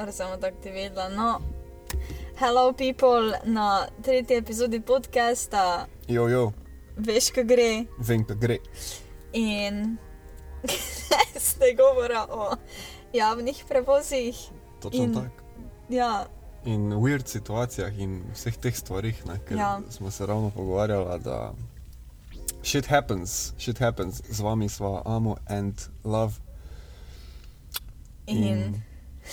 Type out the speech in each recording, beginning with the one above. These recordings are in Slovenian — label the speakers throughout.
Speaker 1: ali samo tako ti vedela. No, hello people na tretji epizodi podcasta,
Speaker 2: Jo, jo,
Speaker 1: veš, kaj gre.
Speaker 2: vem, kaj gre.
Speaker 1: In zdaj govora o javnih prevozih.
Speaker 2: Točno
Speaker 1: In-
Speaker 2: tako.
Speaker 1: Ja,
Speaker 2: In v weird situacijah in vseh teh stvarih, ne, ker
Speaker 1: Ja.
Speaker 2: smo se ravno pogovarjali, da shit happens, shit happens, z vami sva amo and love.
Speaker 1: in,
Speaker 2: In-.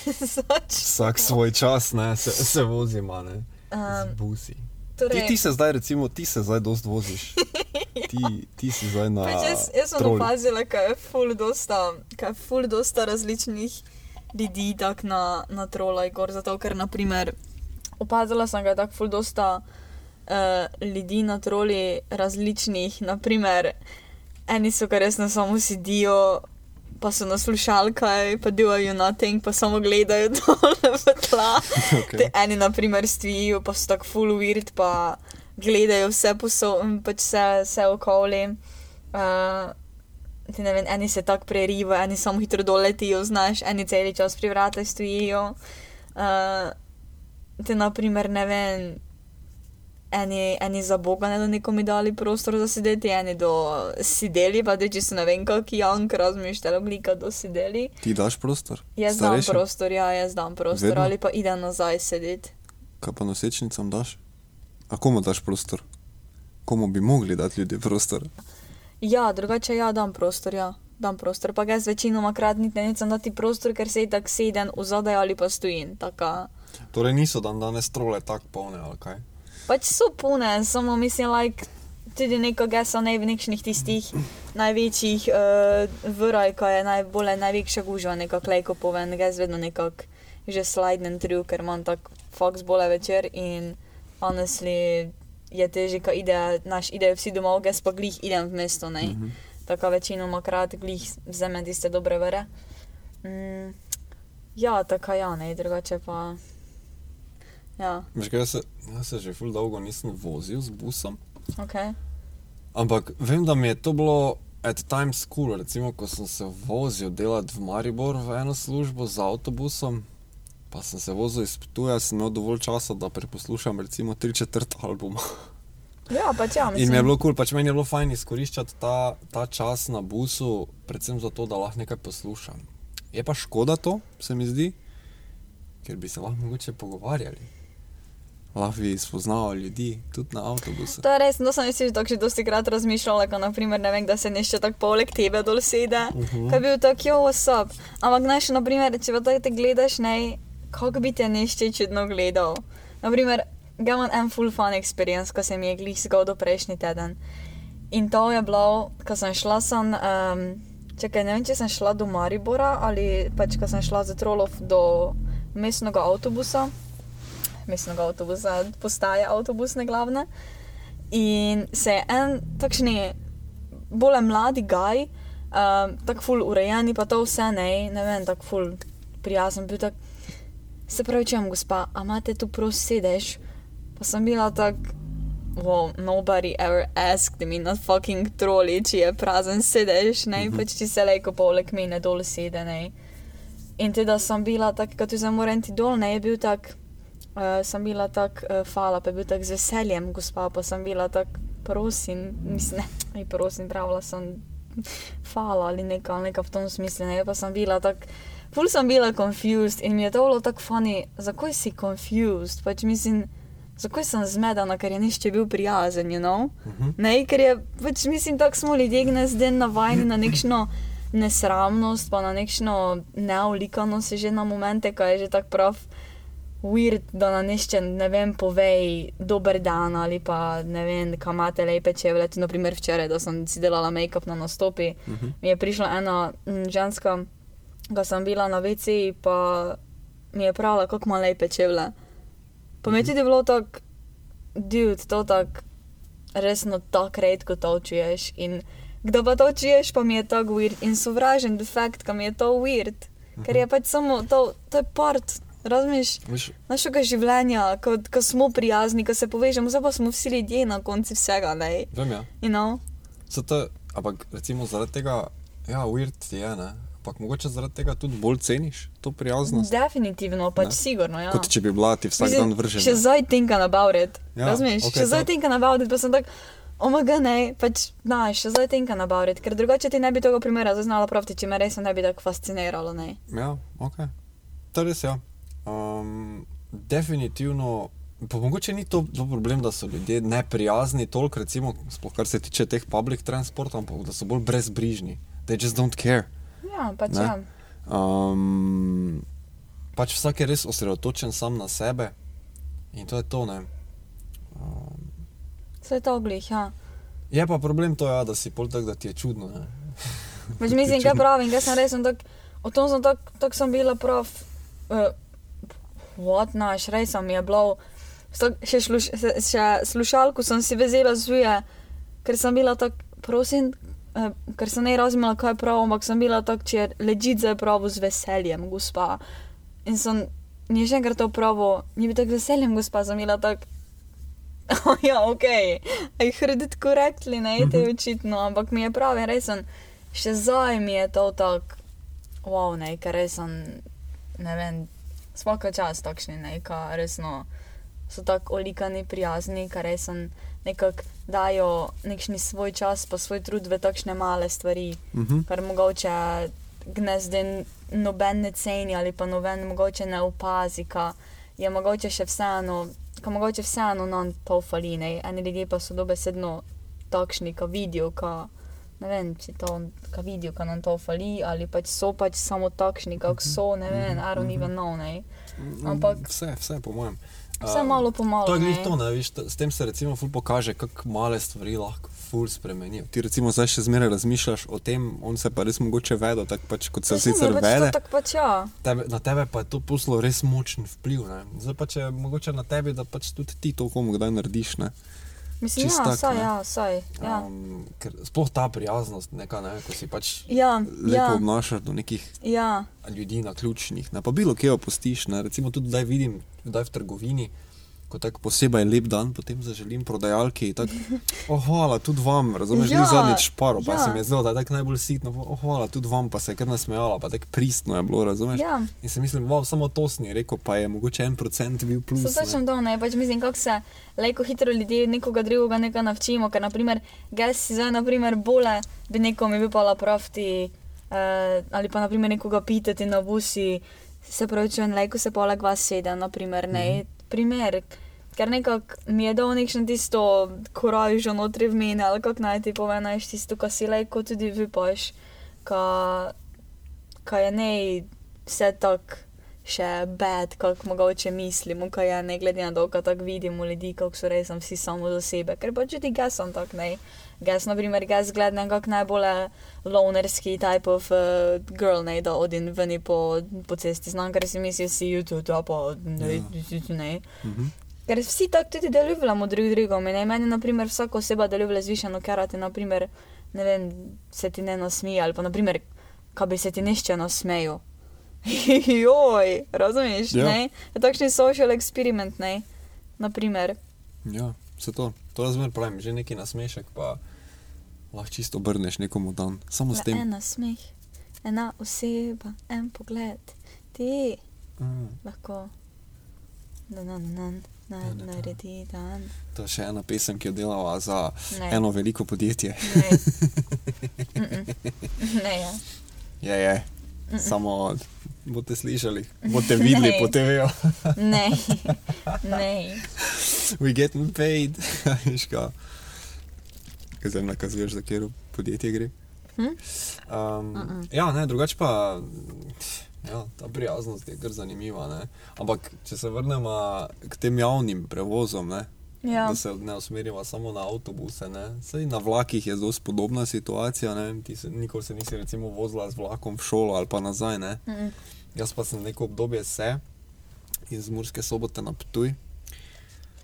Speaker 2: Vsak svoj čas, ne, se, se vozimo, ne.
Speaker 1: Um,
Speaker 2: busi.
Speaker 1: torej,
Speaker 2: Ti, ti se zdaj, recimo, ti se zdaj dost voziš. Ti, ti si zdaj na.
Speaker 1: Pač jaz, jaz sem opazila, da je ful dosta, kaj je ful dosta različnih ljudi tak na, na trolaj gor. Zato, ker naprimer, opazila sem, je tako ful dosta uh, ljudi na troli različnih. Naprimer, eni so kar resno samo sedijo. Pa so na slušalkah, pa delajo nothing, pa samo gledajo dol v tla.
Speaker 2: Okay.
Speaker 1: Te eni, na primer, stojijo, pa so tako full weird, pa gledajo vse posod, pač vse, vse okoli. Uh, ne vem, eni se tako prerivajo, eni samo hitro doletijo, znaš, eni cel čas pri vrate stojijo. Uh, te, na primer, ne vem, eni, eni za Boga ne da nekomu dali prostor za sedeti, eni do sedeli, pa da če se ne vem, kakšen jank razmišljali, oblika do sedeli.
Speaker 2: Ti daš prostor?
Speaker 1: Jaz dam
Speaker 2: Starejšim?
Speaker 1: prostor, ja, jaz dam prostor,
Speaker 2: Vedno?
Speaker 1: ali pa idem nazaj sedeti.
Speaker 2: Kaj pa nosečnicam daš? A komu daš prostor? Komu bi mogli dati ljudje prostor?
Speaker 1: Ja, drugače ja, dam prostor, ja. Dam prostor, pa jaz večinoma krat niti ne nisem dati prostor, ker se tako sedem v zadaj ali pa stojim. Taka.
Speaker 2: Torej niso dan danes trole tako polne, ali kaj?
Speaker 1: Pač so pune, samo mislim, like, tudi neko gesa ne v nekšnih tistih največjih uh, vraj, ko je najbolj največja gužva, nekako lejko povem, gesa vedno nekako že slidden through, ker imam tak fox bole večer in honestly je težje, ko ide, naš idejo vsi domov, gesa pa glih idem v mesto, ne.
Speaker 2: Mhm.
Speaker 1: Tako večinoma krat glih vzamem tiste dobre vere. Mm, ja, tako ja, ne, drugače pa. Ja,
Speaker 2: Veš, kaj, jaz se, jaz se že ful dolgo nisem vozil z busom,
Speaker 1: ok.
Speaker 2: ampak vem, da mi je to bilo at times cool, recimo, ko sem se vozil delati v Maribor v eno službo z avtobusom, pa sem se vozil iz Ptuja, sem imel dovolj časa, da preposlušam recimo tri četrt albuma.
Speaker 1: Ja, pač ja, mislim.
Speaker 2: In mi je bilo kul, cool, pač meni je bilo fajn izkoriščati ta, ta čas na busu, predvsem zato, da lahko nekaj poslušam. Je pa škoda to, se mi zdi, ker bi se lahko mogoče pogovarjali. Lahko bi spoznavali ljudi, tudi na avtobusu.
Speaker 1: To je res, no sem si tako že dosti krat razmišljala, ko naprimer ne vem, da se nešče tako poleg tebe dol sede, uh
Speaker 2: Mhm.
Speaker 1: -huh. kaj bi bil tako, jo, osob. Ampak znaš, naprimer, če pa te gledaš, ne, kako bi te nešče čudno gledal. Naprimer, ga imam en full fun experience, ko se mi je glih zgodil prejšnji teden. In to je bilo, ko sem šla sem, um, čakaj, ne vem, če sem šla do Maribora ali pač, ko sem šla za trolov do mestnega avtobusa, mestnega avtobusa, postaje avtobusne glavne. In se je en takšni, bolj mladi gaj, um, tako ful urejeni, pa to vse ne, ne vem, tako ful prijazen bil. Tak, se pravi, če vam gospa, a imate tu prost sedež? Pa sem bila tako, well, nobody ever asked me na fucking troli, če je prazen sedež, ne, mm -hmm. pač če se lejko poleg mene dol sede, ne. In teda sem bila tako, kot zdaj moram ti dol, ne, je bil tak, uh, sem bila tako, uh, hvala, pa je bil tak z veseljem, gospa, pa sem bila tako, prosim, mislim, ne, aj prosim, pravila sem, hvala ali nekaj, nekaj v tom smislu, ne, pa sem bila tako, ful sem bila confused in mi je to bilo tako funny, zakaj si confused, pač mislim, zakaj sem zmedena, ker je nišče bil prijazen, you know?
Speaker 2: Mhm.
Speaker 1: Ne, ker je, pač mislim, tako smo ljudje gnes den navajeni na nekšno nesramnost, pa na nekšno neolikanost že na momente, ko je že tako prav weird, da na nišče, ne vem, povej dober dan ali pa ne vem, kam imate lepe čevlje. Naprimer, včeraj, da sem si delala make-up na nastopi,
Speaker 2: Mhm.
Speaker 1: mi je prišla ena mm, ženska, ko sem bila na VC, pa mi je pravila, kako ima lepe čevlje. Pa mi je tudi bilo tako, dude, to tako resno tako redko to čuješ. In kdo pa to čuješ, pa mi je tako weird. In sovražen defekt, kam je to weird. Ker je pač samo to, to je part, razumeš, našega življenja, ko, ko smo prijazni, ko se povežemo, zdaj pa smo vsi ljudje na koncu vsega, ne.
Speaker 2: vem ja.
Speaker 1: You know?
Speaker 2: Zato, ampak recimo zaradi tega, ja, weird je, ne. ampak mogoče zaradi tega tudi bolj ceniš to prijaznost.
Speaker 1: Definitivno, pač
Speaker 2: Ne.
Speaker 1: sigurno. Ja.
Speaker 2: Kot če bi bila ti vsak
Speaker 1: Mislim,
Speaker 2: dan vržena.
Speaker 1: Še zdaj tinka na bavret.
Speaker 2: Ja,
Speaker 1: Razumeš? Okay, še zdaj
Speaker 2: to-
Speaker 1: tinka na bavret, pa sem tak, omega ne, pač, znaš, še zdaj tinka na bavret, ker drugače ti ne bi tega primera zaznala pravti, če me res ne bi tako fasciniralo, ne.
Speaker 2: Ja, ok. To je res, ja. Um, definitivno, pa mogoče ni to, to problem, da so ljudje neprijazni toliko, recimo, sploh kar se tiče teh public transportov, ampak da so bolj brezbrižni. They just don't care.
Speaker 1: Ja, pač
Speaker 2: Ne.
Speaker 1: ja.
Speaker 2: Um, pač vsak je res osredotočen sam na sebe in to je to, ne. Um,
Speaker 1: Vse je to glih, ja.
Speaker 2: je pa problem to, ja, da si pol tak, da ti je čudno.
Speaker 1: Pač mislim, kaj pravim, kaj sem res, tak, o tom sem tak, tak sem bila prav, uh, what, naš, res sem je bilo, še, šluš, še, slušalko sem si vezela zuje, ker sem bila tak, prosim, uh, ker sem ne razumela, kaj je prav, ampak sem bila tak, če ležite za pravo z veseljem, gospa. In sem, ni še enkrat to pravo, ni bi tako z veseljem, gospa, sem bila tak. Oh, ja, ok, I heard it correctly, ne, te je očitno, ampak mi je pravi, res sem, še zdaj mi je to tako, wow, ne, ker res sem, ne vem, vsaka čas takšni, ne, ker resno so tako olikani, prijazni, ker res nekako dajo nekšni svoj čas, pa svoj trud v takšne male stvari,
Speaker 2: Mhm.
Speaker 1: kar mogoče gnezden noben ne ceni ali pa noben mogoče ne opazi, ka je mogoče še vseeno, ka mogoče vseeno nam to fali, ne, eni ljudje pa so dobesedno takšni, ka vidijo, ka ne vem, če to, vidijo, ka nam to fali, ali pač so pač samo takšni, kak so, ne vem, I don't even know, ne. Ampak-
Speaker 2: Vse, vse po mojem.
Speaker 1: Vse malo po malo,
Speaker 2: To je glih to, ne, viš, s tem se recimo ful pokaže, kako male stvari lahko ful spremenijo. Ti recimo zdaj še zmeraj razmišljaš o tem, on se pa res mogoče vede, tako pač kot se
Speaker 1: sem,
Speaker 2: sicer
Speaker 1: pač
Speaker 2: vede,
Speaker 1: to pač ja.
Speaker 2: tebe, na tebe pa je to puslo res močen vpliv. Ne. Zdaj pa če mogoče na tebi, da pač tudi ti to komu kdaj narediš. Ne.
Speaker 1: Mislim,
Speaker 2: Čisto
Speaker 1: ja,
Speaker 2: tako,
Speaker 1: saj,
Speaker 2: ne.
Speaker 1: ja, saj, ja.
Speaker 2: Um, ker sploh ta prijaznost, neka, ne, ko si pač
Speaker 1: Ja,
Speaker 2: lepo
Speaker 1: ja,
Speaker 2: obnašaš do nekih
Speaker 1: ja.
Speaker 2: ljudi na ključnih, ne pa bilo kje opustiš. Ne. Recimo tudi zdaj vidim, kdaj v trgovini, ko tako posebej lep dan, potem zaželim prodajalki. Tak, oh, hvala tudi vam, razumeš, ja,
Speaker 1: Ja,
Speaker 2: ni zadnjič paro, pa ja. se mi je zdelo, da je tako najbolj sitno. Oh, hvala tudi vam, pa se je kar nasmejala, pa tako pristno je bilo, razumeš.
Speaker 1: Ja.
Speaker 2: In si mislim, wow, samo to si rekel, pa je mogoče en procent bil plus.
Speaker 1: So točno to, ne, pač mislim, kako se lejko hitro ljudje nekoga drugega nekaj naučimo, ker naprimer, gas si zdaj naprimer bole, bi nekomu bi pa pravti, uh, ali pa naprimer nekoga pitati na busi, se pravi, če lejko se poleg vas sede, naprimer, ne, mm -hmm. Primer, ker nekako mi je dal nekšno tisto korajžo notri v meni, ali kako naj ti povedeš tisto, kar si lejko tudi vipaš, ka, ka je ne vse tako še bed, kako mogoče mislimo, kaj je, ne glede na to, kako vidimo ljudi, kako so res vsi samo za sebe. Ker pač tudi gas sem tak, ne. Gas, na primer, gas gleda nekako najbolj lonerski type of uh, girl, ne, da odin ven po, po cesti. Znam, ker si misli, si YouTube, to pa ne,
Speaker 2: Ja.
Speaker 1: ne.
Speaker 2: Mhm.
Speaker 1: Ker vsi tako tudi delujemo drug drugom. Ne? Meni, na primer, vsaka oseba deluje zvišeno, ker ti, na primer, ne vem, se ti ne nasmeji ali pa, na primer, kaj bi se ti nešče nasmejal. Joj, razumeš?
Speaker 2: Ja.
Speaker 1: Ja. Je takšen social experiment, ne? Naprimer.
Speaker 2: Ja, vse to. To jaz zmer pravim, že neki nasmešek, pa lahko čisto obrneš nekomu dan. Samo s
Speaker 1: Le
Speaker 2: tem.
Speaker 1: En nasmeh, ena oseba, en pogled, ti
Speaker 2: Mm,
Speaker 1: lahko na, na, na, na, na,
Speaker 2: Ja,
Speaker 1: naredi dan.
Speaker 2: to je še ena pesem, ki jo delava za
Speaker 1: Ne.
Speaker 2: eno veliko podjetje.
Speaker 1: Ne. Mm-mm. ne, ja.
Speaker 2: Je, je. Samo boste slišali, boste videli po TV-ju.
Speaker 1: Ne, ne.
Speaker 2: We getting paid. Veš kaj? Kaj zdaj nakazuješ, za katero podjetje gre?
Speaker 1: Hm?
Speaker 2: Um,
Speaker 1: Mm-mm.
Speaker 2: ja, ne, drugače pa. Ja, ta prijaznost je kar zanimiva. Ne? Ampak, če se vrnemo k tem javnim prevozom, ne?
Speaker 1: Ja.
Speaker 2: da se ne usmerimo samo na avtobuse. Ne? Sej na vlakih je zelo podobna situacija. Ne? Ti se, nikoli se nisi recimo vozila z vlakom v šolo ali pa nazaj. Ne?
Speaker 1: Mm-mm.
Speaker 2: Jaz pa sem neko obdobje se iz Murske sobote na Ptuj.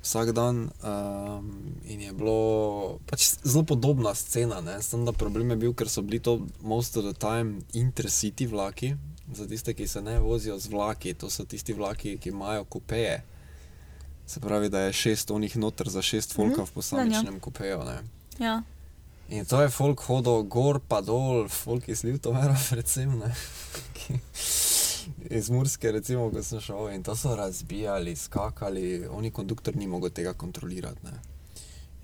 Speaker 2: Vsak dan um, in je bilo pač zelo podobna scena, ne? samo da problem je bil, ker so bili to most of the time intercity vlaki, za tiste, ki se ne vozijo z vlaki, to so tisti vlaki, ki imajo kupeje. Se pravi, da je šest onih noter za šest folka
Speaker 1: Mhm,
Speaker 2: v posamičnem kupeju. Ne?
Speaker 1: Ja.
Speaker 2: In to je folk hodil gor pa dol, folk iz Ljutomera predvsem, ne. Iz Murske recimo, ko sem šel in to so razbijali, skakali, oni konduktor ni mogel tega kontrolirati, ne.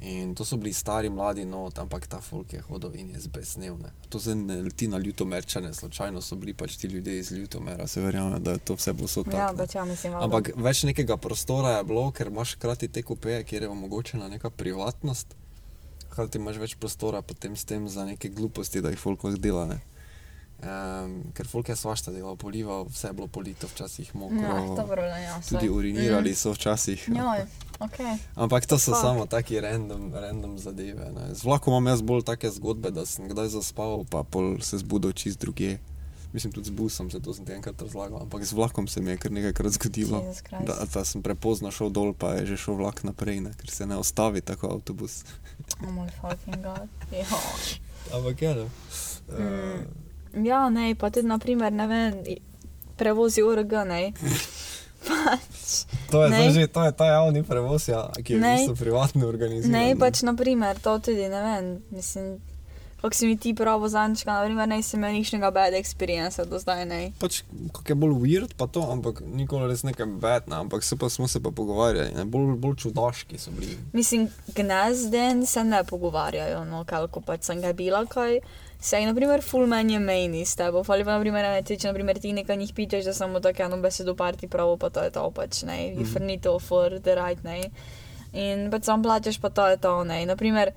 Speaker 2: In to so bili stari, mladi, no, ampak ta folk je hodil in je zbesnel, ne. To zdaj ne leti na Ljutomerčane, slučajno so bili pač ti ljudje iz Ljutomera, se verjame, da je to vse posod tako.
Speaker 1: Ja,
Speaker 2: ne.
Speaker 1: pač ja, mislim.
Speaker 2: Ampak več nekega prostora je bilo, ker imaš hkrati te kupeje, kjer je omogočena neka privatnost, hkrati imaš več prostora potem s tem za neke gluposti, da jih folk lahko dela. Ne? Um, ker folk je svašta delal, polival, vse je bilo polito, včasih mokro.
Speaker 1: Ja, dobro, ja, saj.
Speaker 2: Tudi urinirali so včasih.
Speaker 1: Joj, ok.
Speaker 2: Ampak to so
Speaker 1: Fuck.
Speaker 2: samo taki random, random zadeve. Ne. Z vlakom imam jaz bolj take zgodbe, da sem kdaj zaspal, pa pol se zbudil čist druge. Mislim, tudi z busom se to sem enkrat razlagal, ampak z vlakom se mi je kar nekajkrat zgodilo. Da, da sem prepozno šel dol, pa je že šel vlak naprej, ne, ker se ne ustavi tako avtobus.
Speaker 1: Oh moj fucking god. Ja.
Speaker 2: Ampak je, no.
Speaker 1: Mm. Ja, ne, pa tudi, naprimer, ne vem, prevozi ORG, ne. pač,
Speaker 2: To je zdaj že, to je ta javni prevoz, ja, ki je v
Speaker 1: Ne.
Speaker 2: bistvu privatno organiziran.
Speaker 1: ne, pač, naprimer, to tudi, ne vem, mislim, kako si mi ti pravo zančka, naprimer, ne sem imel ničnega bad experience do zdaj, ne.
Speaker 2: Pač, kako je bolj weird, pa to, ampak nikoli res nekaj bad, ne, ampak se pa smo se pa pogovarjali, ne, bolj, bolj čudaški so bili.
Speaker 1: Mislim, gnezden se ne pogovarjajo, no, kako pač sem ga bila, kaj. Sej, naprimer, full man je meni s tebo, ali pa, naprimer, ne, ti, če, naprimer, ti nekaj njih pičeš, da samo tako eno besedo parti pravo, pa to je to, pač, ne, you
Speaker 2: Mhm.
Speaker 1: need to for the right, ne. In pač sam plačeš, pa to je to, ne. Naprimer,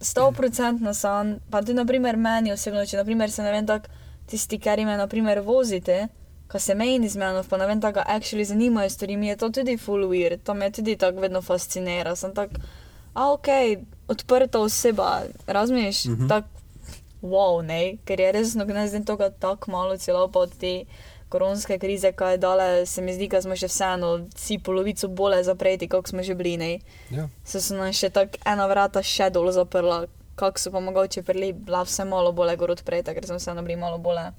Speaker 1: 100% sem, pa tudi, naprimer, meni osebno, če, naprimer, se ne vem, tak, tisti, ki me, naprimer, vozite, ko se meni z menoj, pa ne vem, tako, actually zanimajo stvari, mi je to tudi full weird, to me tudi tako vedno fascinira, sem tak, a ok, odprta oseba, razumeš, mm. -hmm. tako, wow, ne, ker je resno, ne zdaj tega tako malo celo pa od te koronske krize, kaj je dale, se mi zdi, da smo še vseeno vsi polovico bolje zapreti, kot smo že bili, ne
Speaker 2: Ja.
Speaker 1: se so nam še tako ena vrata še dol zaprla, kako so pa mogoče prili, bila vse malo bolj gor odprta, ker smo vseeno bili malo bolj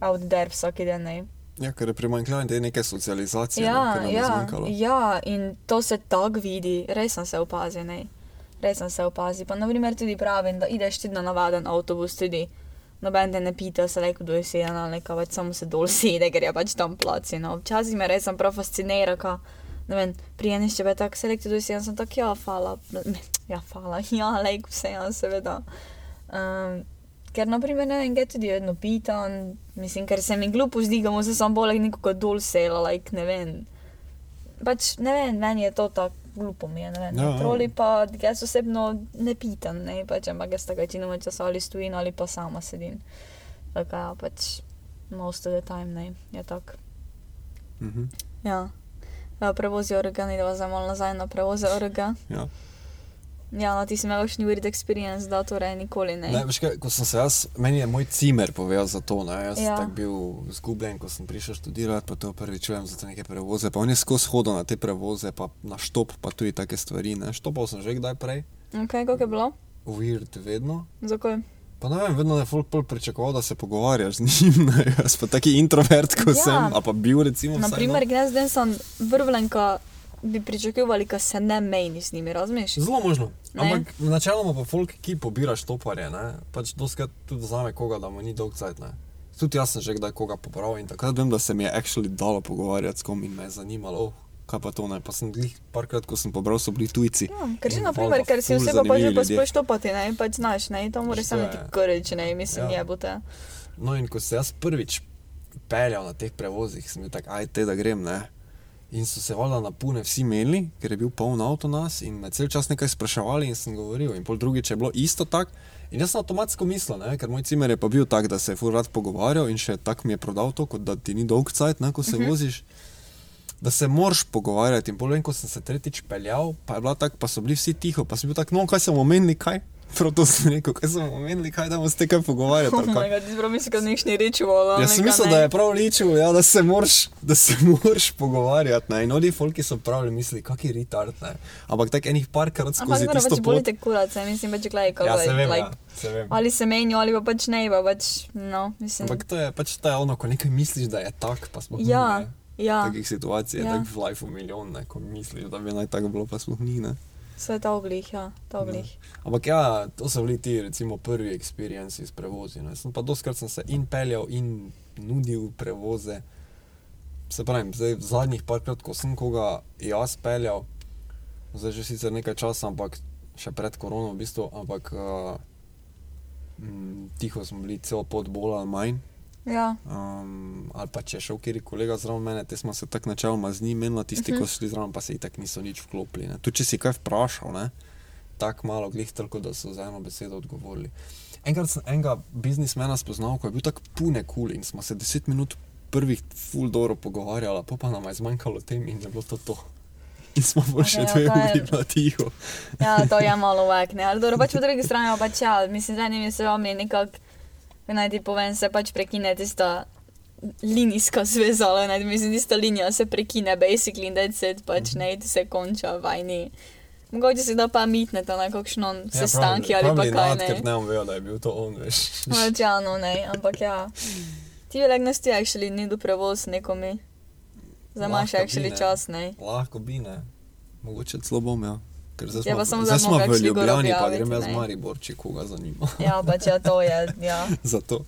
Speaker 1: out there vsak dan. ne.
Speaker 2: Ja, ker je primanjkljaj te neke socializacije,
Speaker 1: Ja,
Speaker 2: je
Speaker 1: ja, ja, in to se tako vidi, res sem se opazil, ne. Res sem se opazil. Pa naprimer tudi pravim, da ideš tudi na navaden avtobus, tudi noben te ne pita, se le kdo je seden ali nekaj, več samo se dol sede, ker je pač tam placi. No. Včasih me res prav fascinira, ka, ne vem, prijeniš, če bi tako se rekli, kdo je seden, sem tako, ja, hvala, ja, hvala, ja, lejk vse, ja, seveda. Um, ker, naprimer, ne vem, kaj tudi vedno pitan, mislim, ker se mi glupo zdi, da mu se sam bolj nekoga dol sela, like, ne vem. Pač, ne vem, meni je to tako glupo mi je, ne vem.
Speaker 2: Ja,
Speaker 1: ja. Troli pa, jaz osebno ne pitam, ne, pač, ampak jaz tako večinoma časa ali stojim ali pa sama sedim. Tako, ja, pač, most of the time, ne, je tako.
Speaker 2: Mhm.
Speaker 1: Ja. Ja, prevozi organ, ideva zdaj malo nazaj na prevoze organ.
Speaker 2: Ja.
Speaker 1: Ja, no, ti si imel še weird experience, da torej nikoli ne.
Speaker 2: Ne, veš kaj, ko sem se jaz, meni je moj cimer povedal za to, ne, jaz
Speaker 1: Ja.
Speaker 2: ja. tak bil zgubljen, ko sem prišel študirati, pa to prvič čujem za te neke prevoze, pa on je skozi hodil na te prevoze, pa na štop, pa tudi take stvari, ne, štopal sem že kdaj prej,
Speaker 1: Ok, kako je bilo?
Speaker 2: weird vedno,
Speaker 1: Zakaj?
Speaker 2: pa ne vem, vedno je folk pol pričakoval, da se pogovarjaš z njim, ne, jaz pa taki introvert, ko
Speaker 1: Ja.
Speaker 2: sem, a pa bil recimo
Speaker 1: Naprimer,
Speaker 2: no.
Speaker 1: jaz zdaj sem vrvlenka, bi pričakovali, da se ne meni z njimi, razumeš?
Speaker 2: Zelo možno.
Speaker 1: Ne.
Speaker 2: Ampak načeloma pa folk, ki pobira štoparje, ne, pač doskrat tudi vzame koga, da mu ni dolg cajt, ne. Tudi jaz sem že kdaj koga pobral in takrat vem, da se mi je actually dalo pogovarjati s kom in me je zanimalo, oh, kaj pa to ne. Pa sem glih parkrat, ko sem pobral, so bili tujci.
Speaker 1: Ja, ker že
Speaker 2: In
Speaker 1: naprimer,
Speaker 2: valjda
Speaker 1: ker si oseba pa že sploh štopati, ne, pač znaš, ne, to mora samo ti
Speaker 2: je-
Speaker 1: koreč, ne, mislim,
Speaker 2: Ja.
Speaker 1: jebote.
Speaker 2: No in ko se jaz prvič peljal na teh prevozih, sem bil tak, aj te da grem, ne. In so se valjda na pune vsi menili, ker je bil poln avto nas in me cel čas nekaj spraševali in sem govoril. In pol drugič je bilo isto tako. In jaz sem avtomatsko mislil, ne, ker moj cimer je pa bil tak, da se je fur rad pogovarjal in še tako mi je prodal to, kot da ti ni dolg cajt, ne, ko se uh -huh. voziš. Da se moraš pogovarjati. In pol vem, ko sem se tretjič peljal, pa je bila tako, pa so bili vsi tiho, pa sem bil tak, no, kaj sem omenili, kaj? Prav to sem rekel, kaj sem omenili, kaj da bomo se kaj pogovarjati.
Speaker 1: Oh bog, ti prav misliš, da nič ni rečeval.
Speaker 2: Jaz sem mislil, da je prav ličil, ja, da se moraš, da se moraš pogovarjati. Ne? In oni folki so pravili, misli, kak je retard. Ne? Ampak tako enih parkrat
Speaker 1: Ampak
Speaker 2: skozi
Speaker 1: dobro,
Speaker 2: tisto
Speaker 1: pač
Speaker 2: pot.
Speaker 1: bolite kurace, mislim, pač gledaj, kako
Speaker 2: Ja, se vem,
Speaker 1: like,
Speaker 2: ja, se vem.
Speaker 1: ali se menijo, ali pa pač ne, pa pač, no, mislim.
Speaker 2: Ampak to je pač je ono, ko nekaj misliš, da je tak, pa smo
Speaker 1: Ja,
Speaker 2: ne.
Speaker 1: ja.
Speaker 2: Takih situacij je
Speaker 1: Ja.
Speaker 2: ja. tako v lifeu milijon, ne? ko misliš, da bi naj tako bilo, pa smo ni. Ne?
Speaker 1: Vse je to oglih, ja, to oglih.
Speaker 2: Ampak ja, to so bili ti recimo prvi experienci s prevozi. Ne. Sem pa doskrat sem se in peljal in nudil prevoze. Se pravi, zdaj v zadnjih parkrat, ko sem koga jaz peljal, zdaj že sicer nekaj časa, ampak še pred korono v bistvu, ampak uh, m, tiho smo bili celo pot bolj ali manj.
Speaker 1: Ja,
Speaker 2: Um, ali pa če je šel kjer kolega zraven mene, te smo se tako načeloma z njim menili, tisti, uh -huh. ko so šli zraven, pa se jih tako niso nič vklopili. ne. Tudi če si kaj vprašal, ne, tako malo glih toliko, da so za eno besedo odgovorili. Enkrat sem enega biznismena spoznal, ko je bil tako pune kul cool in smo se deset minut prvih full dobro pogovarjali, pa pa nam je zmanjkalo tem in je bilo to to. In smo bolj še
Speaker 1: ja,
Speaker 2: dve
Speaker 1: je-
Speaker 2: uri bila tiho.
Speaker 1: ja, to je malo vek, ne. Ali dobro, pač po drugi strani pa pač ja, mislim, z enimi se vam je nekako, kaj naj ti povem, se pač prekine tista linijska zveza, ali ne, mislim, tista linija se prekine, basically, in that's it, pač ne, ti se konča vajni. Mogoče se da pa mitnete na kakšno sestanki ali pa kaj ne.
Speaker 2: Ker ne bom vedel, da je bil to on, veš.
Speaker 1: Pač ja, no ne, ampak ja. Ti je like nas ti actually ni do prevoz nekomi. Zdaj imaš actually
Speaker 2: ne.
Speaker 1: čas, ne.
Speaker 2: Lahko bi ne. Mogoče celo bom, ja. Ker zdaj
Speaker 1: Ja,
Speaker 2: smo,
Speaker 1: samo
Speaker 2: zdaj smo v Ljubljani, pa grem jaz v. Maribor, če koga zanima.
Speaker 1: Ja, pač ja, to je, ja.
Speaker 2: Zato.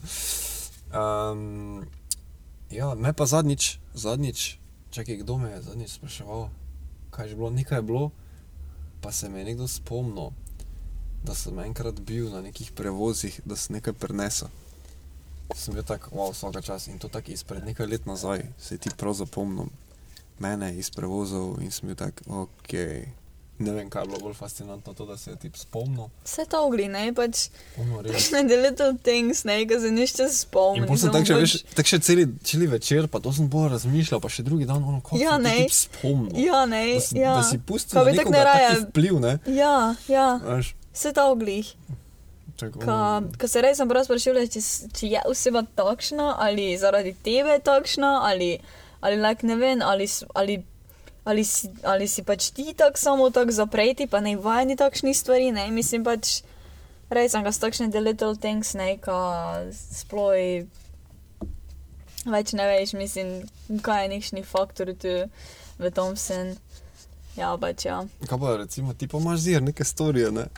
Speaker 2: Um, ja, me pa zadnjič, zadnjič, čakaj, kdo me je zadnjič spraševal, kaj je že bilo, nekaj je bilo, pa se me je nekdo spomnil, da sem enkrat bil na nekih prevozih, da sem nekaj prenesel. Sem bil tako, wow, vsaka čas in to tako izpred nekaj let nazaj, se ti prav zapomnim mene iz prevozov in sem bil tak, ok. Ne vem, kaj je bilo bolj fascinantno, to, da se je ti spomnil.
Speaker 1: Vse to ogli, ne, pač takšne the little things, ne, ki se nišče spomni.
Speaker 2: In potem sem tako še,
Speaker 1: pač-
Speaker 2: veš, tako še celi, celi večer, pa to sem bolj razmišljal, pa še drugi dan, ono, kako
Speaker 1: Ja,
Speaker 2: se
Speaker 1: ne.
Speaker 2: ti spomnil.
Speaker 1: Ja, ne,
Speaker 2: da si,
Speaker 1: ja.
Speaker 2: da si pustil na
Speaker 1: bi tako
Speaker 2: nekoga
Speaker 1: ne raje-
Speaker 2: taki vpliv, ne?
Speaker 1: Ja, ja,
Speaker 2: Veš,
Speaker 1: vse to ogli. Ka,
Speaker 2: ono,
Speaker 1: ka se res sem prav sprašila, če, če je oseba takšna, ali zaradi tebe takšna, ali, ali like, ne vem, ali, ali, ali, si, ali si pač ti tako samo tako zapreti, pa ne vajeni takšnih stvari, ne, mislim pač, res sem ga s takšne the little things, ne, ka sploh več ne veš, mislim, kaj je nekšni faktor tu v tom sen. Ja, pač ja.
Speaker 2: Kaj pa recimo, ti pa imaš zir neke storije, ne?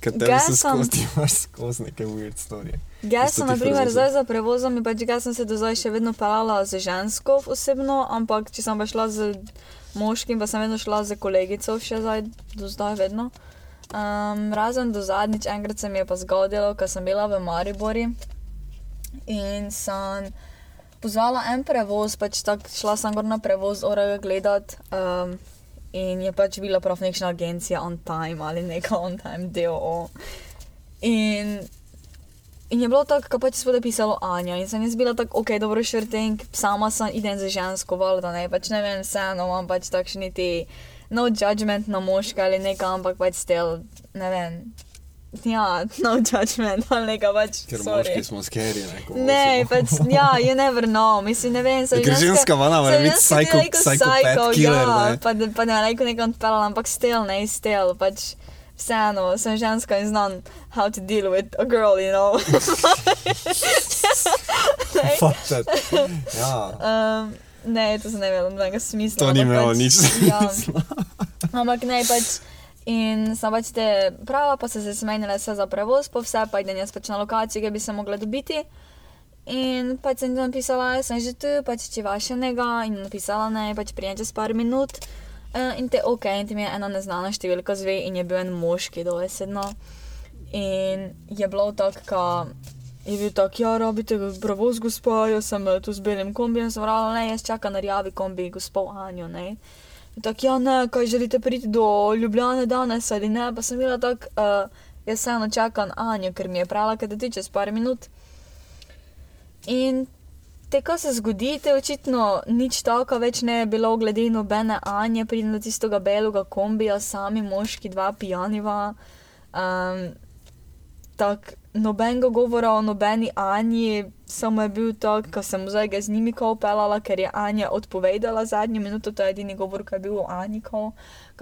Speaker 2: Ker
Speaker 1: Ga
Speaker 2: se skozi, ti imaš skozi neke weird storije.
Speaker 1: Jaz sem, na primer, zdaj za prevozom, pač jaz sem se do zdaj še vedno pelala z žensko osebno, ampak če sem pa šla z moškim, pa sem vedno šla z kolegico, še zdaj, do zdaj vedno. Um, razen do zadnjič, enkrat se mi je pa zgodilo, ko sem bila v Maribori in sem pozvala en prevoz, pač tako šla sem gor na prevoz, orega gledat. Um, In je pač bila prav nekšna agencija on time ali neka on time DOO. In In je bilo tako, kot pač spode pisalo Anja. In sem jaz bila tako, ok, dobro, thing, sama sem idem za žensko valjda, ne, pač ne vem, vseeno imam pač takšni ti, no judgment na moške ali nekaj, ampak pač stel, ne vem. Ja, no judgment ali nekaj pač.
Speaker 2: Ker
Speaker 1: sorry.
Speaker 2: moški smo skeri, ne?
Speaker 1: Ne, pač, ja, you never know, mislim, ne vem, so
Speaker 2: Ker ženska mana mora biti psycho- psychopath killer,
Speaker 1: ja,
Speaker 2: ne.
Speaker 1: pa, da- pa ne rekel nekaj odpeljal, ampak stel, ne, stel, pač vseeno, sem ženska in znam how to deal with a girl, you know.
Speaker 2: That. Ja,
Speaker 1: Um, ne, to se ne vem, nobenega smisla.
Speaker 2: to ni imelo
Speaker 1: pač,
Speaker 2: nič
Speaker 1: Ja,
Speaker 2: smisla.
Speaker 1: ampak ne, pač. In sem pač te prava, pa so se zmenile vse za prevoz, pa vse, pa idem jaz pač na lokacijo, kjer bi se mogla dobiti. In pač sem tam napisala, jaz sem že tu, pač če vaše njega, in napisala ne, pač prijem čez par minut. Uh, in te ok, in ti je ena neznana številka zve, in je bil en moški dovesedno. In je bilo tako, je bil tak, ja, rabite prevoz, gospa, jaz sem eh, tu z belim kombijem, sem rekla, ne, jaz čakam na rjavi kombi, gospod Anjo, ne. Tako, ja, ne, kaj želite priti do Ljubljane danes ali ne, pa sem bila tako, uh, jaz vseeno čakam Anjo, ker mi je pravila, da ti čez par minut. In te, ko se zgodi, te očitno nič tako več ne je bilo, glede nobene Anje, pridem do tistega belega kombija, sami moški, dva pijaniva. Um, tak nobenega govora o nobeni Anji, samo je bil tak, ko sem zdaj ga z njimi kao pelala, ker je Anja odpovedala zadnjo minuto, to je edini govor, ki je bil o Anji ko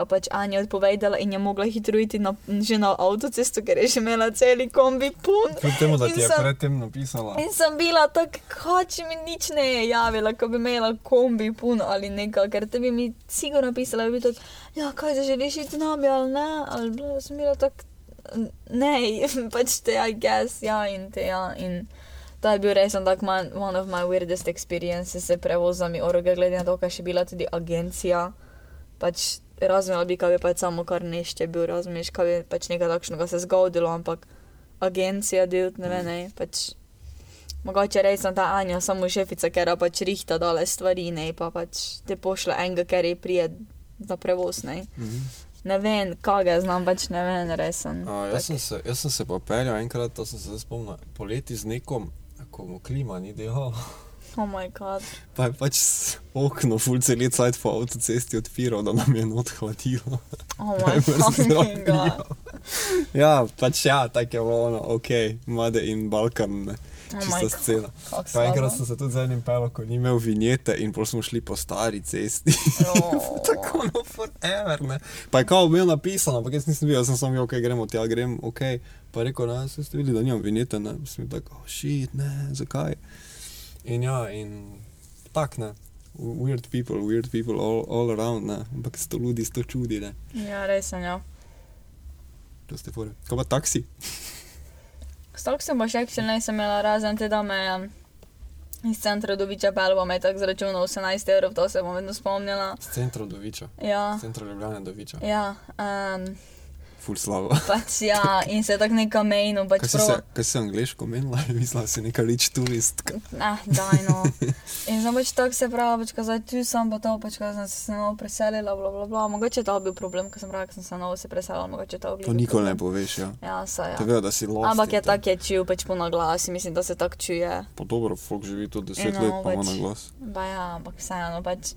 Speaker 1: pač Anja odpovedala in je mogla hitro iti na, že na avtocesto, ker je že imela celi kombi pun.
Speaker 2: Kljub temu, da ti je
Speaker 1: sem-
Speaker 2: predtem napisala.
Speaker 1: In sem bila tako, če mi nič ne je javila, ko bi imela kombi pun ali nekaj, ker te bi mi sigurno pisala, bi tako, ja, kaj da želiš iti z nami ali ne, ali bila sem bila tako, ne, pač te, I guess, ja, in te, ja, in to je bil res tak man, one of my weirdest experiences s prevozami oroge, glede na to, kaj še bila tudi agencija, pač razumela bi, kaj bi pač samo kar nešče bil, razumeš, kaj bi pač nekaj takšnega se zgodilo, ampak agencija del, ne vem, ne, pač Mogoče res sem ta Anja, samo šefica, ker pač rihta dole stvari, ne pa pač te pošle enega, ker je prije za prevoz, ne.
Speaker 2: Mhm.
Speaker 1: Ne vem, kaj ga znam, pač ne vem, res sem.
Speaker 2: A, jaz, sem se, jaz sem se pa peljal enkrat, to sem se spomnil, poleti z nekom, ko mu klima ni delal,
Speaker 1: Oh moj god.
Speaker 2: pa je pač okno full cel cajt po avtocesti odpiral, da nam je not hladilo.
Speaker 1: Oh
Speaker 2: Da
Speaker 1: moj god.
Speaker 2: Ja, pač ja, tako je bilo ono, ok, Made in Balkan, ne, čista
Speaker 1: my
Speaker 2: scena. Pa enkrat sem se tudi z enim pelal, ko ni imel vinjete in pol smo šli po stari cesti.
Speaker 1: Oh.
Speaker 2: Tako no forever, ne. Pa je kao bil napisano, ampak jaz nisem bil, jaz sem samo, ok, gremo tja, grem, ok. Pa rekel, ne, ste videli, da nimam vinjete, ne. Sem bil tako, oh shit, ne, zakaj? In ja, in tak, ne. Weird people, weird people all, all around, ne. Ampak sto ljudi, sto čudi, ne.
Speaker 1: Ja, res sem, ja.
Speaker 2: To ste fore. Kaj pa taksi?
Speaker 1: Stok sem pa še še nisem imela razen te, da me je iz centra do Viča pel, pa me je tako zračunal 18 evrov, to se bom vedno spomnila.
Speaker 2: Z centra do Viča.
Speaker 1: Ja,
Speaker 2: Z centra Ljubljane do Viča.
Speaker 1: ja, um,
Speaker 2: Ful slabo.
Speaker 1: pač ja, in se tako neka mejno, pač
Speaker 2: Kaj si, se,
Speaker 1: prav.
Speaker 2: kaj si angliško menila? Mislila si neka rich turistka.
Speaker 1: Ah, daj no. In sem pač tako se pravi, pač ko zdaj tu sem, pa to pač, ko sem se novo preselila, bla bla bla. Mogoče je to bil problem, ko sem pravila, ko sem se novo se preselila, mogoče je to bil.
Speaker 2: To nikoli ne poveš, ja.
Speaker 1: Ja, saj
Speaker 2: To
Speaker 1: ja.
Speaker 2: vejo, da si lost.
Speaker 1: Ampak je
Speaker 2: to.
Speaker 1: tako je čil, pač po naglasi, mislim, da se tako čuje.
Speaker 2: Pa dobro, folk živi tudi 10
Speaker 1: Eno,
Speaker 2: let, pa ima
Speaker 1: pač-
Speaker 2: na glas.
Speaker 1: Pa ja, ampak vseeno pač.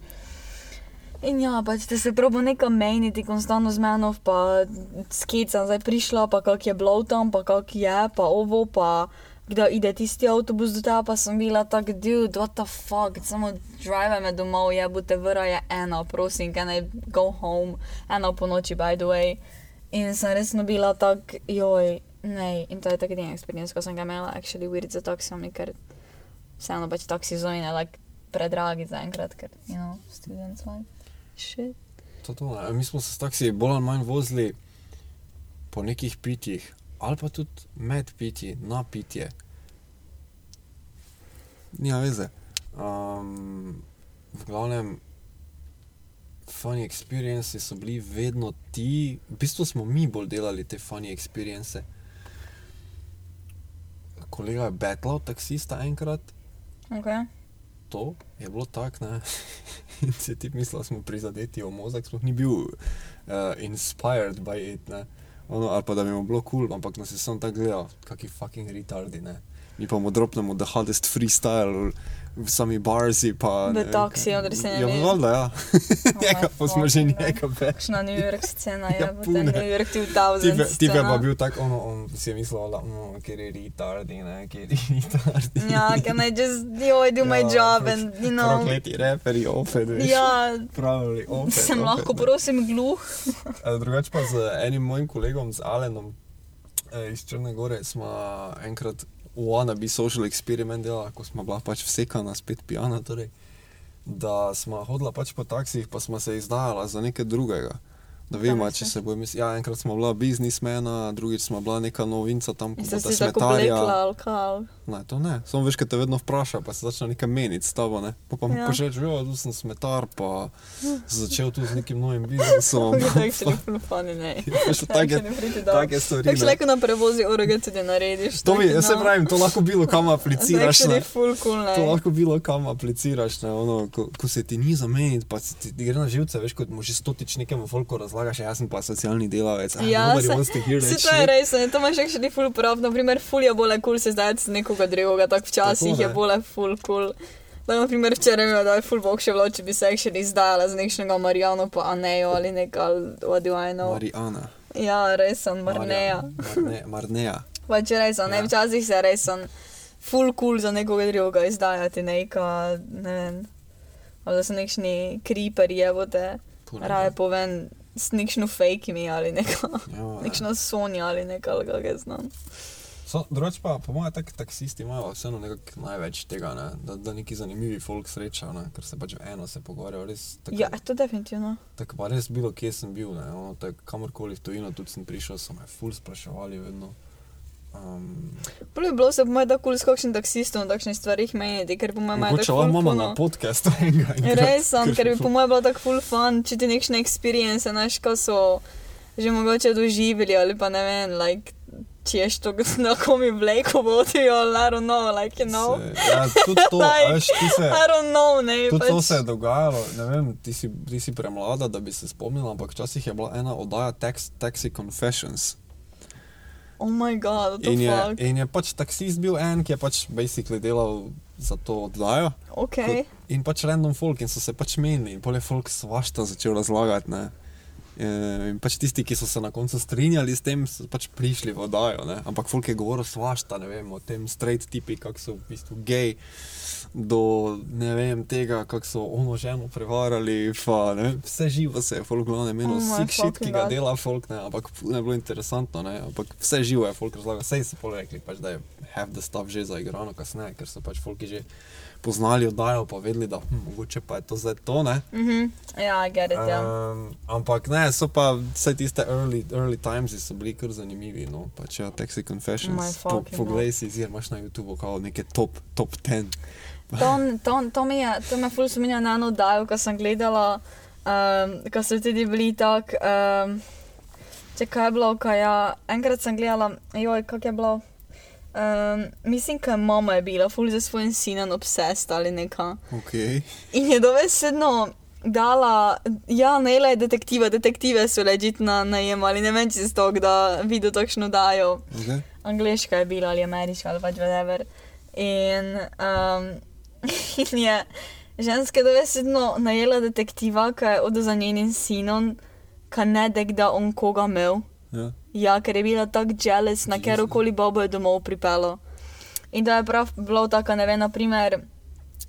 Speaker 1: In ja, pač te se probo neka meniti, konstantno z meno, pa skica, zdaj prišla, pa kak je bilo tam, pa kak je, pa ovo, pa kdaj ide tisti avtobus do tega, pa sem bila tak, dude, what the fuck, samo drive me domov, je, bote vra je ena, prosim, can I go home, ena po noči, by the way. In sem resno bila tak, joj, ne, in to je tak edini experience, ko sem ga imela, actually weird za taksami, ker vseeno pač taksi zojne, like, predragi zaenkrat, ker, you know, students life. Shit.
Speaker 2: To, to, ne. mi smo se s taksi bolj ali manj vozili po nekih pitjih, ali pa tudi med pitji, na pitje. Nima veze. Um, v glavnem, funny experiences so bili vedno ti, v bistvu smo mi bolj delali te funny experiences. Kolega je betlal taksista enkrat.
Speaker 1: Okay.
Speaker 2: 100 je bilo tak, ne. in si ti mislil, da smo prizadeti v mozak, sploh ni bil uh, inspired by it, ne. Ono, ali pa da bi mu bilo kul, cool, ampak nas je samo tako gledal, kaki fucking retardi, ne. Mi pa mu dropnemo the hardest freestyle sami barsi pa...
Speaker 1: V
Speaker 2: ne
Speaker 1: se ne
Speaker 2: Ja, valjda, ja. Njega že
Speaker 1: fucking
Speaker 2: njega več.
Speaker 1: Kakšna New York scena je,
Speaker 2: Ja,
Speaker 1: ja,
Speaker 2: pune.
Speaker 1: New York 2000
Speaker 2: Tipe, tipe
Speaker 1: scena.
Speaker 2: pa bil tak, ono, on si je mislil, da, ker je retardi, ne, ker je retardi.
Speaker 1: Ja, can I just, yo, I do my
Speaker 2: Ja,
Speaker 1: job
Speaker 2: pač
Speaker 1: and, you know.
Speaker 2: Prokleti reperi, opet, veš.
Speaker 1: Ja,
Speaker 2: Pravili, opet.
Speaker 1: sem
Speaker 2: opet,
Speaker 1: lahko
Speaker 2: ne.
Speaker 1: prosim gluh.
Speaker 2: Drugače pa z enim mojim kolegom, z Alenom eh, iz Črne Gore, smo enkrat v Wannabe social experiment delali, ko smo bila pač vsekana, spet pijana, torej, da smo hodila pač po taksih, pa smo se izdajala za nekaj drugega. Da vemo, če se bo mislila. Ja, enkrat smo bila biznismena, drugič smo bila neka novinca tam,
Speaker 1: tako
Speaker 2: smetarja.
Speaker 1: blekla, alkohol.
Speaker 2: Ne, to ne. Samo veš, kaj te vedno vpraša, pa se začne nekaj meniti s tabo, ne. Pa pa mi
Speaker 1: Ja.
Speaker 2: počneš, jo, tu sem smetar, pa začel tu z nekim novim biznisom.
Speaker 1: To je actually full funny, ne.
Speaker 2: Veš, take,
Speaker 1: Actually pretty dope.
Speaker 2: take stvari.
Speaker 1: Tako
Speaker 2: ne.
Speaker 1: šleko na prevozi oroge tudi narediš.
Speaker 2: To mi,
Speaker 1: tako,
Speaker 2: jaz se
Speaker 1: no.
Speaker 2: pravim, to lahko bilo kam apliciraš.
Speaker 1: Actually
Speaker 2: Ne.
Speaker 1: full cool, ne.
Speaker 2: To lahko bilo kam apliciraš, ne, ono, ko, ko se ti ni zameniti, pa se ti, ti gre na živce, veš, kot mu že stotič nekemu folku razlagaš, jaz sem pa socialni delavec.
Speaker 1: Ja, se, se to je res, ne, to imaš actually full prav, naprimer ful je bolj kul cool se zdaj z nekoga drugega, tako včasih
Speaker 2: Tako,
Speaker 1: je
Speaker 2: ne.
Speaker 1: bolj full cool. Da, naprimer, včeraj mi je dal full bok še bilo, če bi se actually izdajala z nekšnega Marijano pa Anejo ali nekaj, ali what do I know.
Speaker 2: Mariana.
Speaker 1: Ja, res sem, Marneja.
Speaker 2: Marne, Marneja.
Speaker 1: Pač res, a ne,
Speaker 2: Ja.
Speaker 1: včasih se res on full cool za nekoga drugega izdajati, neka, ne vem, ali da so nekšni creeperi, evo te, raje povem, s nekšno fake mi ali neka,
Speaker 2: Ja, ne.
Speaker 1: nekšna Sonja ali neka, ali kako jaz znam.
Speaker 2: So, drugače pa, po mojem, tak, taksisti imajo vseeno nekako največ tega, ne? da, da neki zanimivi folk sreča, ne? ker se pač v eno se pogovarjajo, res tako.
Speaker 1: Ja, to definitivno.
Speaker 2: Tako pa res bilo, kje sem bil, ne, ono, tak, kamorkoli v tujino tudi sem prišel, so me ful spraševali vedno. Um,
Speaker 1: Bolje bi bilo se po mojem tako cool s kakšnim taksistom o takšnih stvarih meniti, ker po mojem
Speaker 2: mogoče
Speaker 1: tako
Speaker 2: lahko
Speaker 1: ful
Speaker 2: imamo na podkastu enega.
Speaker 1: Res sem, ker bi po mojem bilo tako full fun, če ti nekšne experience, znaš, ko so že mogoče doživeli ali pa ne vem, like, če je to, na komi vleko vodijo, I don't know, like, you know.
Speaker 2: Se, ja, tudi to,
Speaker 1: Like,
Speaker 2: veš, ti se,
Speaker 1: I don't know, ne,
Speaker 2: tudi to
Speaker 1: pač,
Speaker 2: se je dogajalo, ne vem, ti si, ti si premlada, da bi se spomnila, ampak včasih je bila ena oddaja tax, Taxi Confessions.
Speaker 1: Oh my god, what the
Speaker 2: In je,
Speaker 1: fuck,
Speaker 2: in je pač taksist bil en, ki je pač basically delal za to oddajo.
Speaker 1: ok,
Speaker 2: In pač random folk in so se pač menili, in pol je folk svašta začel razlagati. Ne? E, In pač tisti, ki so se na koncu strinjali s tem, so pač prišli v oddajo. Ne? Ampak folk je govoril svašta, ne vem, o tem straight tipi, kako so v bistvu gej, do ne vem tega, kako so ono ženo prevarali, pa ne vse živo se je folk glavno menil,
Speaker 1: Oh my
Speaker 2: vsi šit, ki ga dela folk, ne? ampak je bilo interesantno, ne? ampak vse živo je folk razlagal, vse so pol rekli, pač, da je have the stuff že zaigrano kasneje, ker so pač folki že poznali oddajo, pa vedeli, da hm, mogoče pa je to zdaj to, ne.
Speaker 1: mhm, ja, I get it, ja.
Speaker 2: Um, ampak ne, so pa vse tiste early, early times so bili kar zanimivi, no, pač ja, Taxi Confessions, po,
Speaker 1: fucking
Speaker 2: poglej si, zir, imaš na YouTubu kao neke top, top 10.
Speaker 1: To, to, to mi je, to me ful spominja na eno oddajo, ko sem gledala, um, ko so tudi bili tak, um, če kaj je bilo, kaj ja, enkrat sem gledala, joj, kako je bilo. Um, mislim, da mama je bila ful za svojim sinom obsest ali nekaj.
Speaker 2: Ok.
Speaker 1: In je dovesedno dala, ja, najela je detektiva, detektive so ležit na najemali, ne vem, če si to, da videl takšno dajo
Speaker 2: okay.
Speaker 1: angliška je bila ali ameriška ali pač whatever. In, um, in je ženska dovesedno najela detektiva, ki je od za njenim sinom, ki ne dek da on koga imel.
Speaker 2: Ja.
Speaker 1: Ja, ker je bila tako jealous, na
Speaker 2: Jezus.
Speaker 1: kjerkoli bobo je domov pripelo. In da je prav bilo tako, ne vem, naprimer,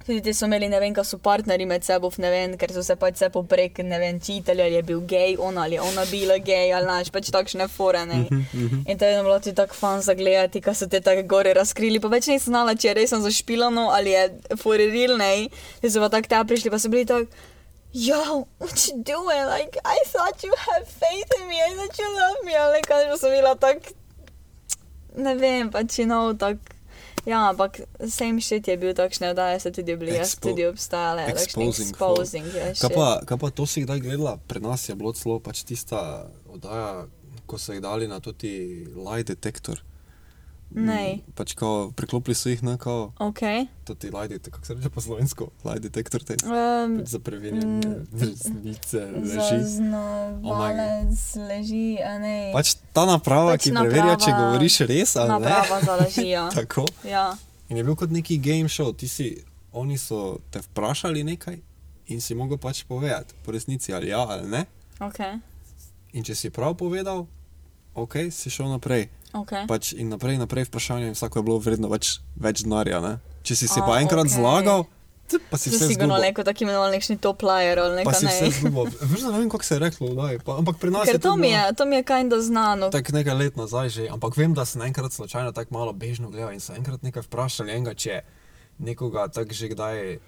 Speaker 1: tudi ti so imeli, ne vem, kaj so partnerji med seboj, ne vem, ker so se pač vse poprek, ne vem, čitali, ali je bil gej, on ali ona bila gej, ali naš pač takšne forene. In to je bilo tudi tako fan za gledati, ko so te tako gore razkrili. Pa več nisem znala, če je res zašpilano ali je forerilnej. In so pa tako ta prišli, pa so bili tako. Yo, what you doing? Like, I thought you had faith in me. I thought you love me. Ali kaj, pa sem bila tak, ne vem, pač, you know, tak, ja, ampak same shit je bil takšne, da so tudi bili, jaz tudi obstajale,
Speaker 2: exposing
Speaker 1: exposing, ja,
Speaker 2: Kaj pa, kaj pa to si kdaj gledala? Pri nas je bilo celo pač tista oddaja, ko so jih dali na tudi lie detektor.
Speaker 1: Nej.
Speaker 2: Pač ko priklopili so jih na kao,
Speaker 1: Ok.
Speaker 2: tudi lie detektor, kako se reče po slovensko, lie detektor test.
Speaker 1: Um,
Speaker 2: Pač za preverjanje
Speaker 1: mm,
Speaker 2: resnice, leži.
Speaker 1: Zaznavalec leži, a ne.
Speaker 2: Pač ta naprava,
Speaker 1: Pač
Speaker 2: ki preverja, če
Speaker 1: naprava-
Speaker 2: govoriš res ali ne.
Speaker 1: Naprava za leži, ja.
Speaker 2: Tako.
Speaker 1: ja.
Speaker 2: In je bil kot neki game show, ti si, oni so te vprašali nekaj in si mogel pač povedati, po resnici ali ja ali ne.
Speaker 1: Ok,
Speaker 2: In če si prav povedal, ok, si šel naprej.
Speaker 1: Ok.
Speaker 2: Pač in naprej, naprej vprašanje, vsako je bilo vredno več, več denarja. ne. Če si si
Speaker 1: A,
Speaker 2: pa enkrat
Speaker 1: okej.
Speaker 2: zlagal, tip, pa si vse
Speaker 1: sigurno
Speaker 2: zgubil.
Speaker 1: neko tako imenovan nekšni top layer ali
Speaker 2: Pa
Speaker 1: neka
Speaker 2: si vse zgubil. Da ne vem, kako se je reklo, daj, pa, ampak pri nas
Speaker 1: Ker
Speaker 2: je
Speaker 1: to mi je, to mi je kinda znano.
Speaker 2: Tako nekaj let nazaj že, ampak vem, da sem enkrat slučajno tako malo bežno gledal in so enkrat nekaj vprašali enega, če nekoga tako že kdaj.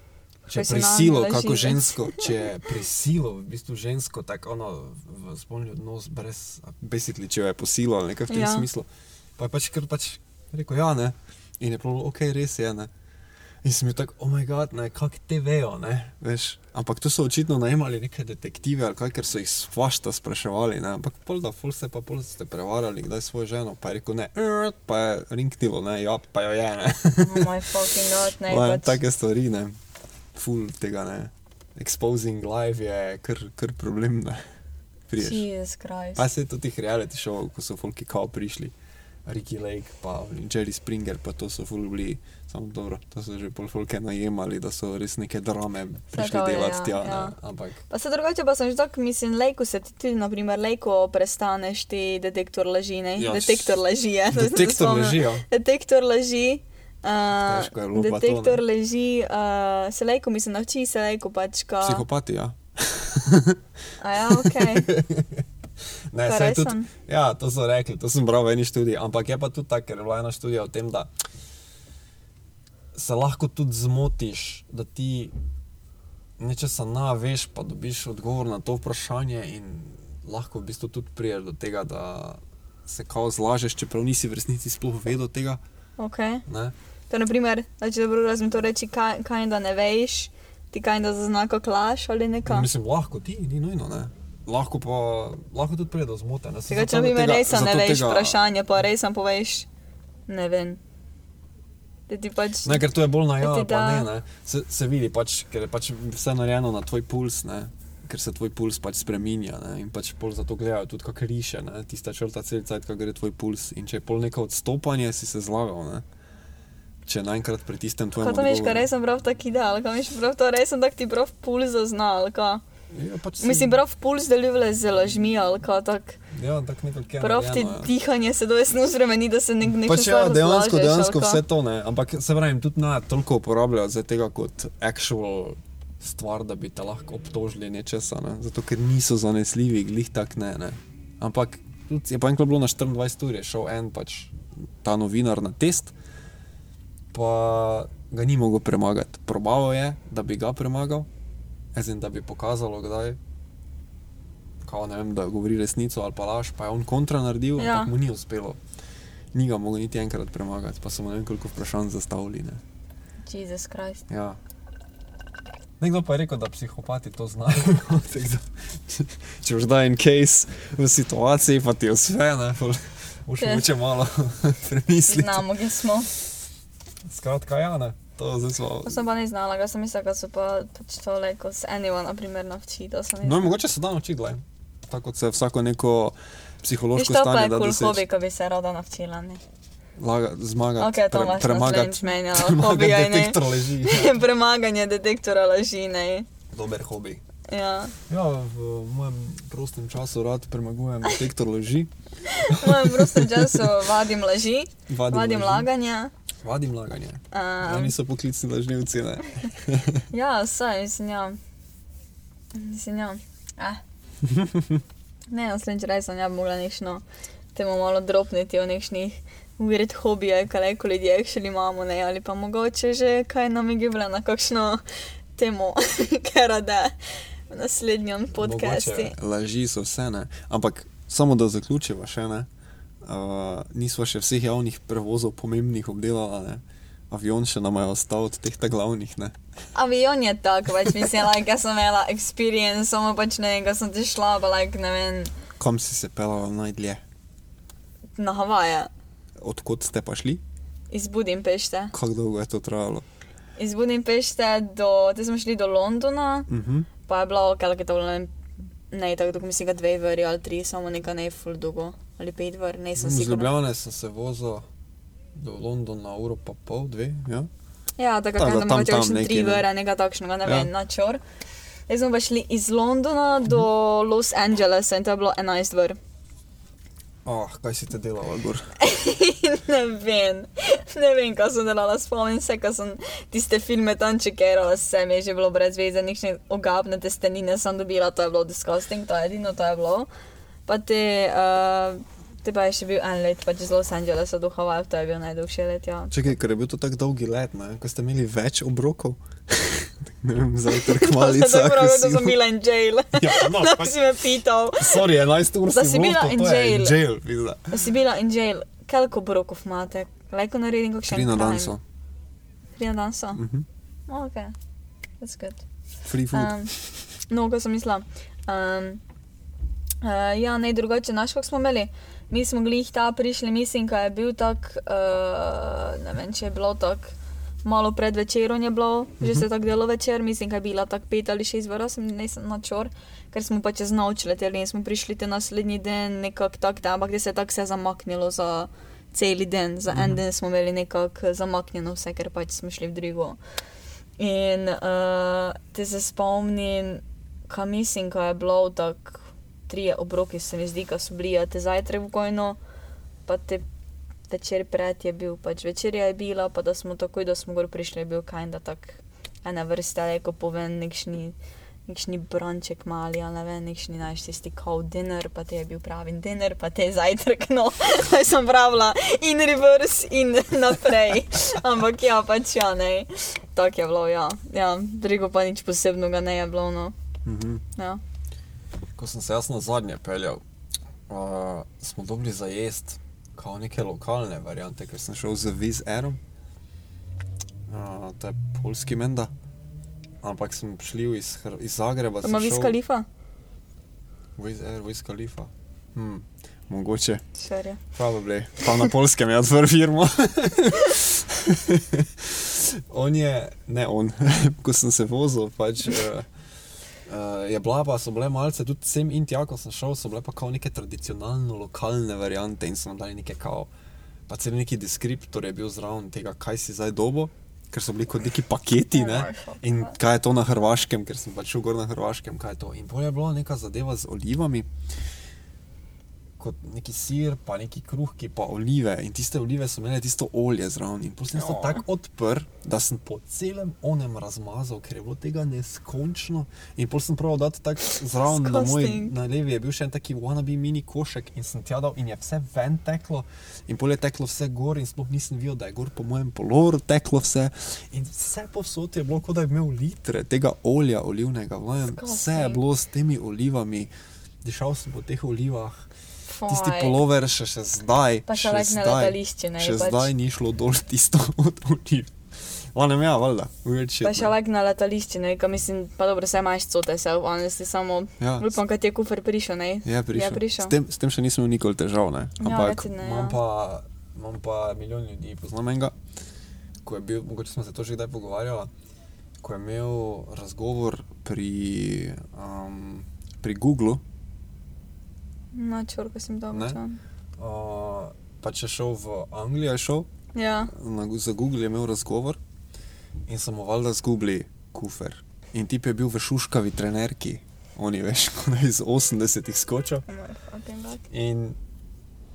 Speaker 2: Če prisilo, kako žensko, če prisilo, v bistvu žensko, tako ono, v spolni odnos, brez, basically, če jo je posilo ali nekaj v tem
Speaker 1: Ja.
Speaker 2: smislu. Pa je pač kar pač rekel, ja, ne. In je bilo, ok, res je, ne. In sem bil tako, oh moj bog, ne, kak te vejo, ne, veš. Ampak tu so očitno najemali neke detektive ali kaj, ker so jih svašta spraševali, ne. Ampak pol da, ful ste pa pol ste prevarali, kdaj svojo ženo, pa je rekel, ne, pa je rinktilo, ne, ja, pa jo je, ne.
Speaker 1: Oh my fucking god, ne. Pač-
Speaker 2: Take stvari, ne. Ful tega, ne. Exposing live je kar, kar problem, ne. Priješ.
Speaker 1: Jesus Christ.
Speaker 2: Pa se tudi tih reality show, ko so folki kao prišli. Ricky Lake, pa Jerry Springer, pa to so ful bili, samo dobro, to so že pol folke najemali, da so res neke drame prišli
Speaker 1: je,
Speaker 2: delati
Speaker 1: ja,
Speaker 2: tja,
Speaker 1: ja.
Speaker 2: ne, ampak
Speaker 1: Pa se drugače pa sem že tako, mislim, lejko se ti tudi, naprimer, lejko prestaneš ti detektor laži, ne?
Speaker 2: Ja,
Speaker 1: detektor laži, ja. to sem se
Speaker 2: detektor leži, ja.
Speaker 1: Detektor laži. Uh,
Speaker 2: Težko pa to,
Speaker 1: detektor
Speaker 2: ne.
Speaker 1: leži, uh, se lejko, mislim, nauči se lejko pač, ka...
Speaker 2: psihopati, ja.
Speaker 1: A ja, ok.
Speaker 2: Ne,
Speaker 1: To
Speaker 2: saj
Speaker 1: res
Speaker 2: tudi,
Speaker 1: sem.
Speaker 2: ja, to so rekli, to sem bral v eni študiji, ampak je pa tudi tako, ker je bila ena študija o tem, da se lahko tudi zmotiš, da ti nečesa naveš, pa dobiš odgovor na to vprašanje in lahko v bistvu tudi priješ do tega, da se kao zlažeš, čeprav nisi v resnici sploh vedel tega.
Speaker 1: okay.
Speaker 2: Ne?
Speaker 1: To je, naprimer, da če dobro razumem, to reči, kaj, kaj da ne veš, ti kaj da zazna, kako laž ali nekaj.
Speaker 2: Mislim, lahko ti, ni nujno, ne. Lahko pa, lahko tudi pride do zmote. ne.
Speaker 1: Tega, če bi me res ne veš
Speaker 2: tega-
Speaker 1: vprašanje, pa res sam poveš, ne vem. Pač...
Speaker 2: Ne, ker to je bolj na
Speaker 1: Da
Speaker 2: ja,
Speaker 1: ti
Speaker 2: pa
Speaker 1: da-
Speaker 2: ne, ne. Se, se vidi, pač, ker je pač vse narejeno na tvoj puls, ne. ker se tvoj puls pač spreminja ne. in pač pol zato gledajo tudi kako riše, ne. tista črta cel cajt, kako gre tvoj puls in če je pol neko odstopanje, si se zlagal. Ne. Če naenkrat pritisnem tvoj
Speaker 1: Kaj to veš, kaj res sem prav tak ideal, kaj veš, prav to res sem tak ti prav puls zaznal, kaj.
Speaker 2: Ja, pač si-
Speaker 1: Mislim, prav puls deluje z lažmi, ali kaj tak.
Speaker 2: Ja, tako nekako
Speaker 1: Prav ti
Speaker 2: ja.
Speaker 1: dihanje se dojasno spremeni, da se nek nekaj
Speaker 2: Pač ja, dejansko, dejansko vse to ne, ampak se pravim, tudi ne toliko uporabljajo za tega kot actual stvar, da bi te lahko obtožili nečesa, ne? zato ker niso zanesljivi, glih tak ne, ne. Ampak je pa enkrat bilo na 24 ur, je šel en pač ta novinar na test, pa ga ni mogel premagati. Probaval je, da bi ga premagal, ezen da bi pokazalo, kdaj. Kao, ne vem, da govori resnico ali pa laž, pa je on kontra naredil,
Speaker 1: Ja.
Speaker 2: ampak mu ni uspelo. Ni ga mogel niti enkrat premagati, pa so mu ne vem koliko vprašanj zastavili. Ne.
Speaker 1: Jezus Krist.
Speaker 2: Ja. Nekdo pa je rekel, da psihopati to znajo. Če- boš da en case v situaciji, pa ti je vse, ne, boš moče malo premisliti.
Speaker 1: Znamo, kje smo.
Speaker 2: Skratka, ja, ne. To zdaj smo.
Speaker 1: To sem pa ne znala, ga sem mislila, da so pa pač to leko s anyone, na primer, to ne
Speaker 2: No, mogoče se da naučiti, glej. Tako kot se vsako neko
Speaker 1: Viš,
Speaker 2: psihološko
Speaker 1: to pa
Speaker 2: stanje
Speaker 1: je
Speaker 2: da
Speaker 1: kul hobi, ko bi se rada navčila, ne.
Speaker 2: Laga, zmagati,
Speaker 1: Ok, to imaš
Speaker 2: premagati,
Speaker 1: naslednjič menjalo,
Speaker 2: premagati
Speaker 1: hobija, ne.
Speaker 2: detektor leži. Ja.
Speaker 1: Premaganje detektora laži, ne.
Speaker 2: Dober hobi.
Speaker 1: Ja.
Speaker 2: Ja, v mojem prostem času rad premagujem detektor leži.
Speaker 1: V mojem prostem času vadim laži,
Speaker 2: Vadim,
Speaker 1: vadim
Speaker 2: laži.
Speaker 1: laganja.
Speaker 2: Vadim laganje.
Speaker 1: Um,
Speaker 2: Oni so poklicni lažnivci,
Speaker 1: ja, saj, mislim, ja. Mislim, ja. Ah. Ne, naslednjič res sem ja mogla nekšno temu malo dropniti o nekšnih weird hobije, kaj ko ljudje še imamo, ne, ali pa mogoče že kaj nam je gibla na kakšno temo, ker rade v naslednjem podcastu.
Speaker 2: Mogoče Laži so vse, ne. Ampak samo da zaključiva še ne. Uh, nismo še vseh javnih prevozov pomembnih obdelali, ne. Avion še nam je ostal od teh glavnih, ne.
Speaker 1: Avion je tak, pač mislim, like, jaz sem imela experience, samo pač ne vem, ko sem ti šla, pa like, ne vem,
Speaker 2: Kam si se pelala najdlje?
Speaker 1: na Havaje,
Speaker 2: Odkot ste pa šli?
Speaker 1: iz Budimpešte.
Speaker 2: Kako dolgo je to trajalo?
Speaker 1: Iz Budimpešte do, te smo šli do Londona,
Speaker 2: Uh -huh.
Speaker 1: Pa je bilo, kaj je to bilo, ne, tako dolgo, mislim, da dve veri ali tri, samo nekaj ne full dolgo, ali pet ver, ne sem
Speaker 2: Z
Speaker 1: sigurna.
Speaker 2: Ljubljane sem se vozil do Londona, uro pa pol, dve, ja.
Speaker 1: Ja, tako da tam mogoče
Speaker 2: tam
Speaker 1: kakšne tri vere, nekaj takšnega, ne
Speaker 2: Ja.
Speaker 1: vem, na čor. Zdaj smo pa šli iz Londona do Los Angelesa in to je bilo 11 ver.
Speaker 2: Ah, kaj si te delala, gor?
Speaker 1: ne vem, ne vem, kaj sem delala, spomnim se, ko sem tiste filme tam čekala, vse mi je že bilo brez veze, nekšne ogabne testenine sem dobila, to je bilo disgusting, to je edino, to je bilo. Pa te, uh, te pa je še bil en let, pač iz Los Angelesa do Havajev, to je bil najdaljši let, ja.
Speaker 2: Čakaj, ker je bil to tako dolgi let, ne? ko ste imeli več obrokov. ne vem, zajtrk
Speaker 1: To
Speaker 2: malica.
Speaker 1: je prav, da sem
Speaker 2: kosilo.
Speaker 1: bila in jail.
Speaker 2: Ja, no,
Speaker 1: da
Speaker 2: pač-
Speaker 1: si me pital,
Speaker 2: Sorry, 11 ur
Speaker 1: Da
Speaker 2: si
Speaker 1: si bila
Speaker 2: vozil,
Speaker 1: in
Speaker 2: to je
Speaker 1: jail.
Speaker 2: jail, pizda.
Speaker 1: da si bila in jail. Koliko brokov imate? Lajko naredim kakšen
Speaker 2: Tri na dan
Speaker 1: crime.
Speaker 2: so.
Speaker 1: Tri na dan so?
Speaker 2: Mhm.
Speaker 1: Oh, ok, that's good.
Speaker 2: Free food.
Speaker 1: Um, no, kot sem mislila. Um, uh, ja, ne drugače, naš kako smo imeli. Mi smo glih ta prišli, mislim, da je bil tak, uh, ne vem, če je bilo tako malo pred večerom je bilo, že se je tako delo večer, mislim, da je bila tako pet ali šest sem nisem na čor, ker smo pa čez noč leteli in smo prišli te naslednji dan nekako tak, da, ampak da se je tako vse zamaknilo za cel dan, za en dan smo imeli nekako zamaknjeno vse, ker pač smo šli v drugo. In uh, te se spomnim, kaj mislim, ko je bilo tako tri obroki, se mi zdi, ko so bili, a te zajtrk v gojno, pa te večer pred je bil, pač večerja je bila, pa da smo takoj, da smo gor prišli, je bil kaj da tak ena vrsta, ko povem, nekšni. Nekšni bronček mali, ali ne vem, nekšni naš tisti kao dinner, pa te je bil pravi dinner, pa te je zajtrk, no, zdaj sem pravila in reverse in naprej. Ampak ja, pač ja, ne, tako je bilo, ja. ja drugo pa nič posebnega ne je bilo, no.
Speaker 2: Mhm.
Speaker 1: Ja.
Speaker 2: Ko sem se jaz na zadnje peljal, uh, smo dobili za jesti, kao neke lokalne variante, ker sem šel z Viz Airom, uh, to je polski menda. Ampak sem šel iz, Hr- iz Zagreba.
Speaker 1: Ima
Speaker 2: šel-
Speaker 1: kalifa?
Speaker 2: Viz Air, Viz Khalifa. Hm, mogoče.
Speaker 1: Šerje.
Speaker 2: Probably. Pa na polskem je odprl firmo. on je, ne on, ko sem se vozil, pač, uh, uh, je bila pa, so bile malce, tudi sem in tja, ko sem šel, so bile pa kao neke tradicionalno lokalne variante in so nam dali neke kao, pa cel neki deskriptor je bil zraven tega, kaj si zdaj dobo, ker so bili kot neki paketi, ne? In kaj je to na Hrvaškem, ker sem pač šel gor na Hrvaškem, kaj je to. In bolje je bila neka zadeva z olivami, kot neki sir, pa neki kruhki, pa olive. In tiste olive so imele tisto olje zraven. In potem sem to
Speaker 1: Ja.
Speaker 2: tako odprl, da sem po celem onem razmazal, ker je bilo tega neskončno. In potem sem prav dati tako zraven na moj, na levi je bil še en taki wannabe mini košek in sem tja dal in je vse ven teklo. In pol je teklo vse gor in sploh nisem videl, da je gor po mojem poloru teklo vse. In vse povsod je bilo, kot da je imel litre tega olja olivnega. Vem, vse je bilo s temi olivami. Dišal sem po teh olivah. Tisti
Speaker 1: Faj.
Speaker 2: polover še, še zdaj,
Speaker 1: Pa še
Speaker 2: še
Speaker 1: like na letališču, ne,
Speaker 2: še
Speaker 1: pač.
Speaker 2: zdaj ni šlo dol tisto od oliv. Vanem ja, valjda, shit.
Speaker 1: Pa še like na letališču, ne, ka mislim, pa dobro, vse imaš cote, se honestly, samo
Speaker 2: Ja.
Speaker 1: upam, kad je kufer prišel, ne.
Speaker 2: Je prišel.
Speaker 1: Je prišel.
Speaker 2: S, tem, s tem še nisem imel nikoli težav, ne.
Speaker 1: Ja,
Speaker 2: Ampak
Speaker 1: recimo, ja.
Speaker 2: imam, pa, imam pa milijon ljudi, poznam enega, ko je bil, mogoče smo se to že kdaj pogovarjali, ko je imel razgovor pri, um, pri Googlu,
Speaker 1: Na čorko sem dobro.
Speaker 2: uh, pa če šel v Anglijo, je šel,
Speaker 1: Ja,
Speaker 2: na, za Google je imel razgovor in so mu valjda zgubili kufer. In tip je bil v šuškavi trenerki, oni veš, ko je iz 80-ih skočil. In,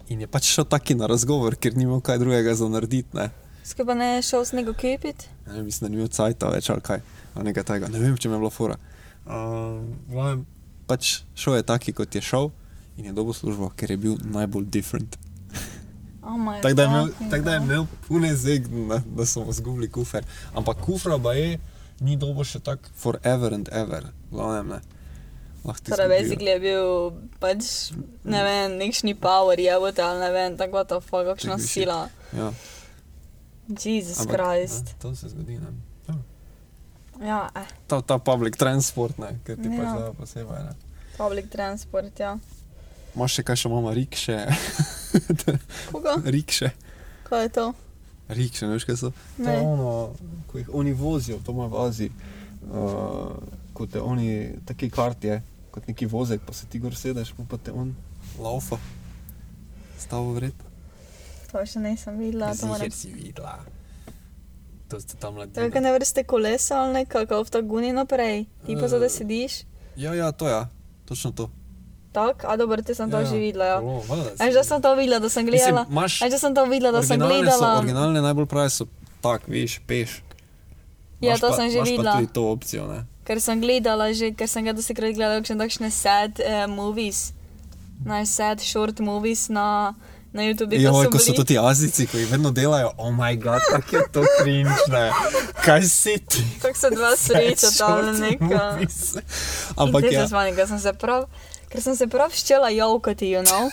Speaker 2: in je pač šel taki na razgovor, ker ni imel kaj drugega za narediti. Ne?
Speaker 1: Skaj pa ne šel s nego kupit?
Speaker 2: Ne, mislim, da ni imel cajta več ali kaj, ali nekaj tega. Ne vem, če mi je bilo fora. Um, pač šel je taki, kot je šel in je dobil službo, ker je bil najbolj different.
Speaker 1: Oh
Speaker 2: Tako da imel, tak, da je imel pune zeg, da, da so mu zgubili kufer. Ampak kufra pa je, ni dobo še tako forever and ever. Glavnem, ne.
Speaker 1: Torej, basically je bil pač, ne vem, nekšni power, je bo ali ne vem, tako the fuck, kakšna sila.
Speaker 2: Ja,
Speaker 1: Jesus
Speaker 2: ampak,
Speaker 1: Christ.
Speaker 2: Ne, to se zgodi. Ne. Ja.
Speaker 1: Ja, eh,
Speaker 2: Ta, ta public transport, ne, ker ti ja. pač
Speaker 1: Ja.
Speaker 2: da posebej. Ne.
Speaker 1: public transport, ja.
Speaker 2: Imaš še kaj, še imamo rikše.
Speaker 1: Koga?
Speaker 2: rikše.
Speaker 1: Kaj je to?
Speaker 2: Rikše, ne veš kaj so? To
Speaker 1: Ne.
Speaker 2: je ono, ko jih oni vozijo, to ima v Aziji. Uh, kot te oni, taki kart je, kot neki vozek, pa se ti gor sedeš, pa, pa te on laufa. Stavo vred.
Speaker 1: To še nisem videla. To moram...
Speaker 2: si videla. To ste tam
Speaker 1: To je
Speaker 2: mladine.
Speaker 1: kaj ne vrste kolesa ali nekako v taguni naprej. Ti pa
Speaker 2: Eh.
Speaker 1: zdaj sediš.
Speaker 2: Ja, ja, to ja, točno to.
Speaker 1: Tak, a dobro, te sem to že videla. Ja.
Speaker 2: Valjda,
Speaker 1: Aj, že sem to videla, da sem
Speaker 2: Mislim,
Speaker 1: gledala.
Speaker 2: imaš
Speaker 1: Aj, že sem to videla, da sem
Speaker 2: originalne so,
Speaker 1: gledala.
Speaker 2: originalne najbolj pravi so tak, veš, peš.
Speaker 1: Ja,
Speaker 2: Imaš
Speaker 1: to
Speaker 2: pa,
Speaker 1: sem že videla.
Speaker 2: Pa tudi to opcijo, ne?
Speaker 1: Ker sem gledala že, ker sem ga dosti krat gledala, kakšne takšne sad uh, movies. Naj sad short movies na, na YouTube.
Speaker 2: Jo, ko so to ti azici, ko jih vedno delajo, oh moj bog, tako je to cringe, ne. Kaj si ti?
Speaker 1: Tako so dva sreča tam neka.
Speaker 2: movies.
Speaker 1: Ampak ja.
Speaker 2: ja,
Speaker 1: Zvanj, ker sem se prav, ker sem se prav ščela jokati, you know.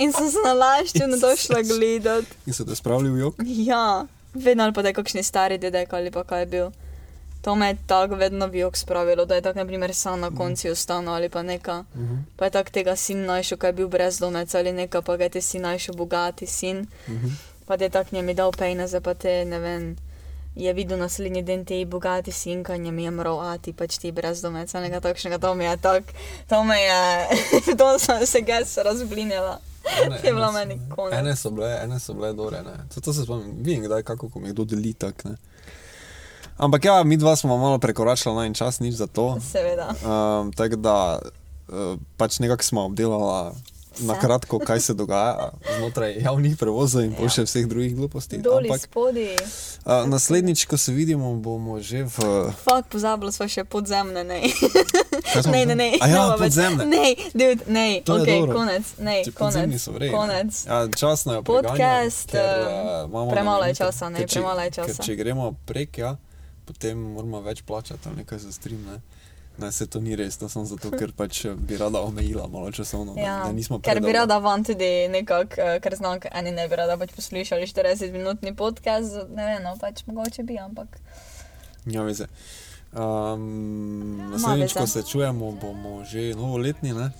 Speaker 1: In sem se nalaščila, da došla gledat.
Speaker 2: in so te spravili v jok.
Speaker 1: Ja, vedno ali pa da je kakšni stari dedek ali pa kaj je bil. To me je tako vedno v jok spravilo, da je tako, na primer, sam na koncu ostano ali pa neka.
Speaker 2: Mhm.
Speaker 1: Pa je tako tega sin najšel, kaj je bil brezdomec ali neka, pa ga je te sin najšel bogati sin.
Speaker 2: Mhm.
Speaker 1: Pa te tak njemi dal pejnaze, pa te ne vem. Je videl naslednji dan te bogati sinka in je mi je mral, a ti pač ti brezdomec, nekaj takšnega, to mi je tak, to me je, to sem se ges razblinjala.
Speaker 2: Ene,
Speaker 1: Je bila meni konec.
Speaker 2: Ene so bile, ene so bile dobre, ne. To, to se spomnim, vidim kdaj, kako ko mi kdo deli tak, ne. Ampak ja, mi dva smo malo prekoračila najin čas, nič za to.
Speaker 1: Seveda.
Speaker 2: Um, tako da uh, pač nekako smo obdelala na kratko, kaj se dogaja znotraj javnih prevozov in ja. še vseh drugih gluposti.
Speaker 1: Doli,
Speaker 2: Ampak
Speaker 1: spodi.
Speaker 2: uh, naslednjič, ko se vidimo, bomo že v.
Speaker 1: Fak, pozabili smo še podzemne, ne. Ne, ne, ne.
Speaker 2: A ja,
Speaker 1: ne,
Speaker 2: podzemne.
Speaker 1: Ne, dude, ne.
Speaker 2: To je
Speaker 1: Ok,
Speaker 2: dobro.
Speaker 1: konec, ne,
Speaker 2: Če
Speaker 1: konec.
Speaker 2: so vredni.
Speaker 1: Konec.
Speaker 2: Ja, časno je
Speaker 1: Podcast,
Speaker 2: ker, uh,
Speaker 1: premalo je časa, ne, premalo je časa.
Speaker 2: Ker če gremo prek, ja, potem moramo več plačati ali nekaj za stream. Ne? Ne, se to ni res, to sem zato, ker pač bi rada omejila malo časovno, da,
Speaker 1: Ja,
Speaker 2: da nismo
Speaker 1: ker bi rada van tudi nekako, eh, ker znam, eni ne bi rada pač poslušali 40-minutni podcast, ne vem, no, pač mogoče bi, ampak
Speaker 2: Ja, veze. Um, naslednjič, ko se čujemo, bomo že novoletni, ne?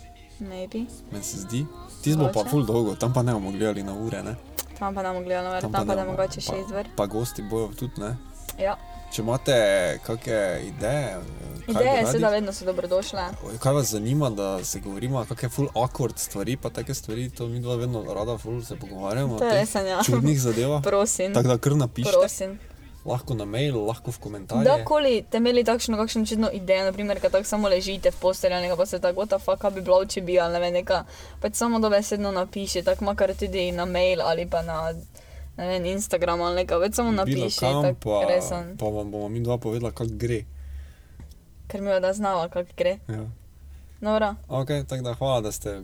Speaker 1: maybe.
Speaker 2: meni se zdi. Ti smo pa ful dolgo, tam pa ne bomo gledali na ure, ne?
Speaker 1: Tam pa ne bomo gledali, tam, tam pa da
Speaker 2: bomo-
Speaker 1: mogoče
Speaker 2: pa-
Speaker 1: 6 vr.
Speaker 2: Pa gosti bojo tudi, ne?
Speaker 1: Ja.
Speaker 2: Če imate kakšne ideje, eh,
Speaker 1: Ideje
Speaker 2: radi-
Speaker 1: seveda vedno so dobrodošle.
Speaker 2: Kaj vas zanima, da se govorimo, kakšne full awkward stvari, pa take stvari, to mi dva vedno rada full se pogovarjamo.
Speaker 1: To je
Speaker 2: teh
Speaker 1: res, ja.
Speaker 2: Čudnih zadevah.
Speaker 1: Prosim,
Speaker 2: Tako da kar napišite,
Speaker 1: prosim.
Speaker 2: lahko na mail, lahko v komentarje.
Speaker 1: Kdorkoli ste imeli takšno kakšno čudno idejo, naprimer, kad tako samo ležite v postelji ali pa se tako, fuck, kaj bi bilo, če bi, ali ne vem, neka, pač samo dobesedno napiši, tako makar tudi na mail ali pa na, ne vem, Instagram ali nekaj, več samo napiši,
Speaker 2: kam, pa,
Speaker 1: resen,
Speaker 2: pa vam bomo mi dva povedala, kako gre.
Speaker 1: ker mi da znava, kako gre.
Speaker 2: Ja.
Speaker 1: Dobro,
Speaker 2: Ok, tako da hvala, da ste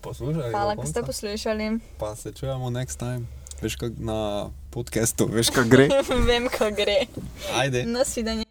Speaker 2: poslušali.
Speaker 1: hvala, ko ste poslušali.
Speaker 2: Pa se čujemo next time. Veš, kak na podcastu, veš, kako gre.
Speaker 1: Vem, kako gre.
Speaker 2: Ajde.
Speaker 1: Nasvidenje.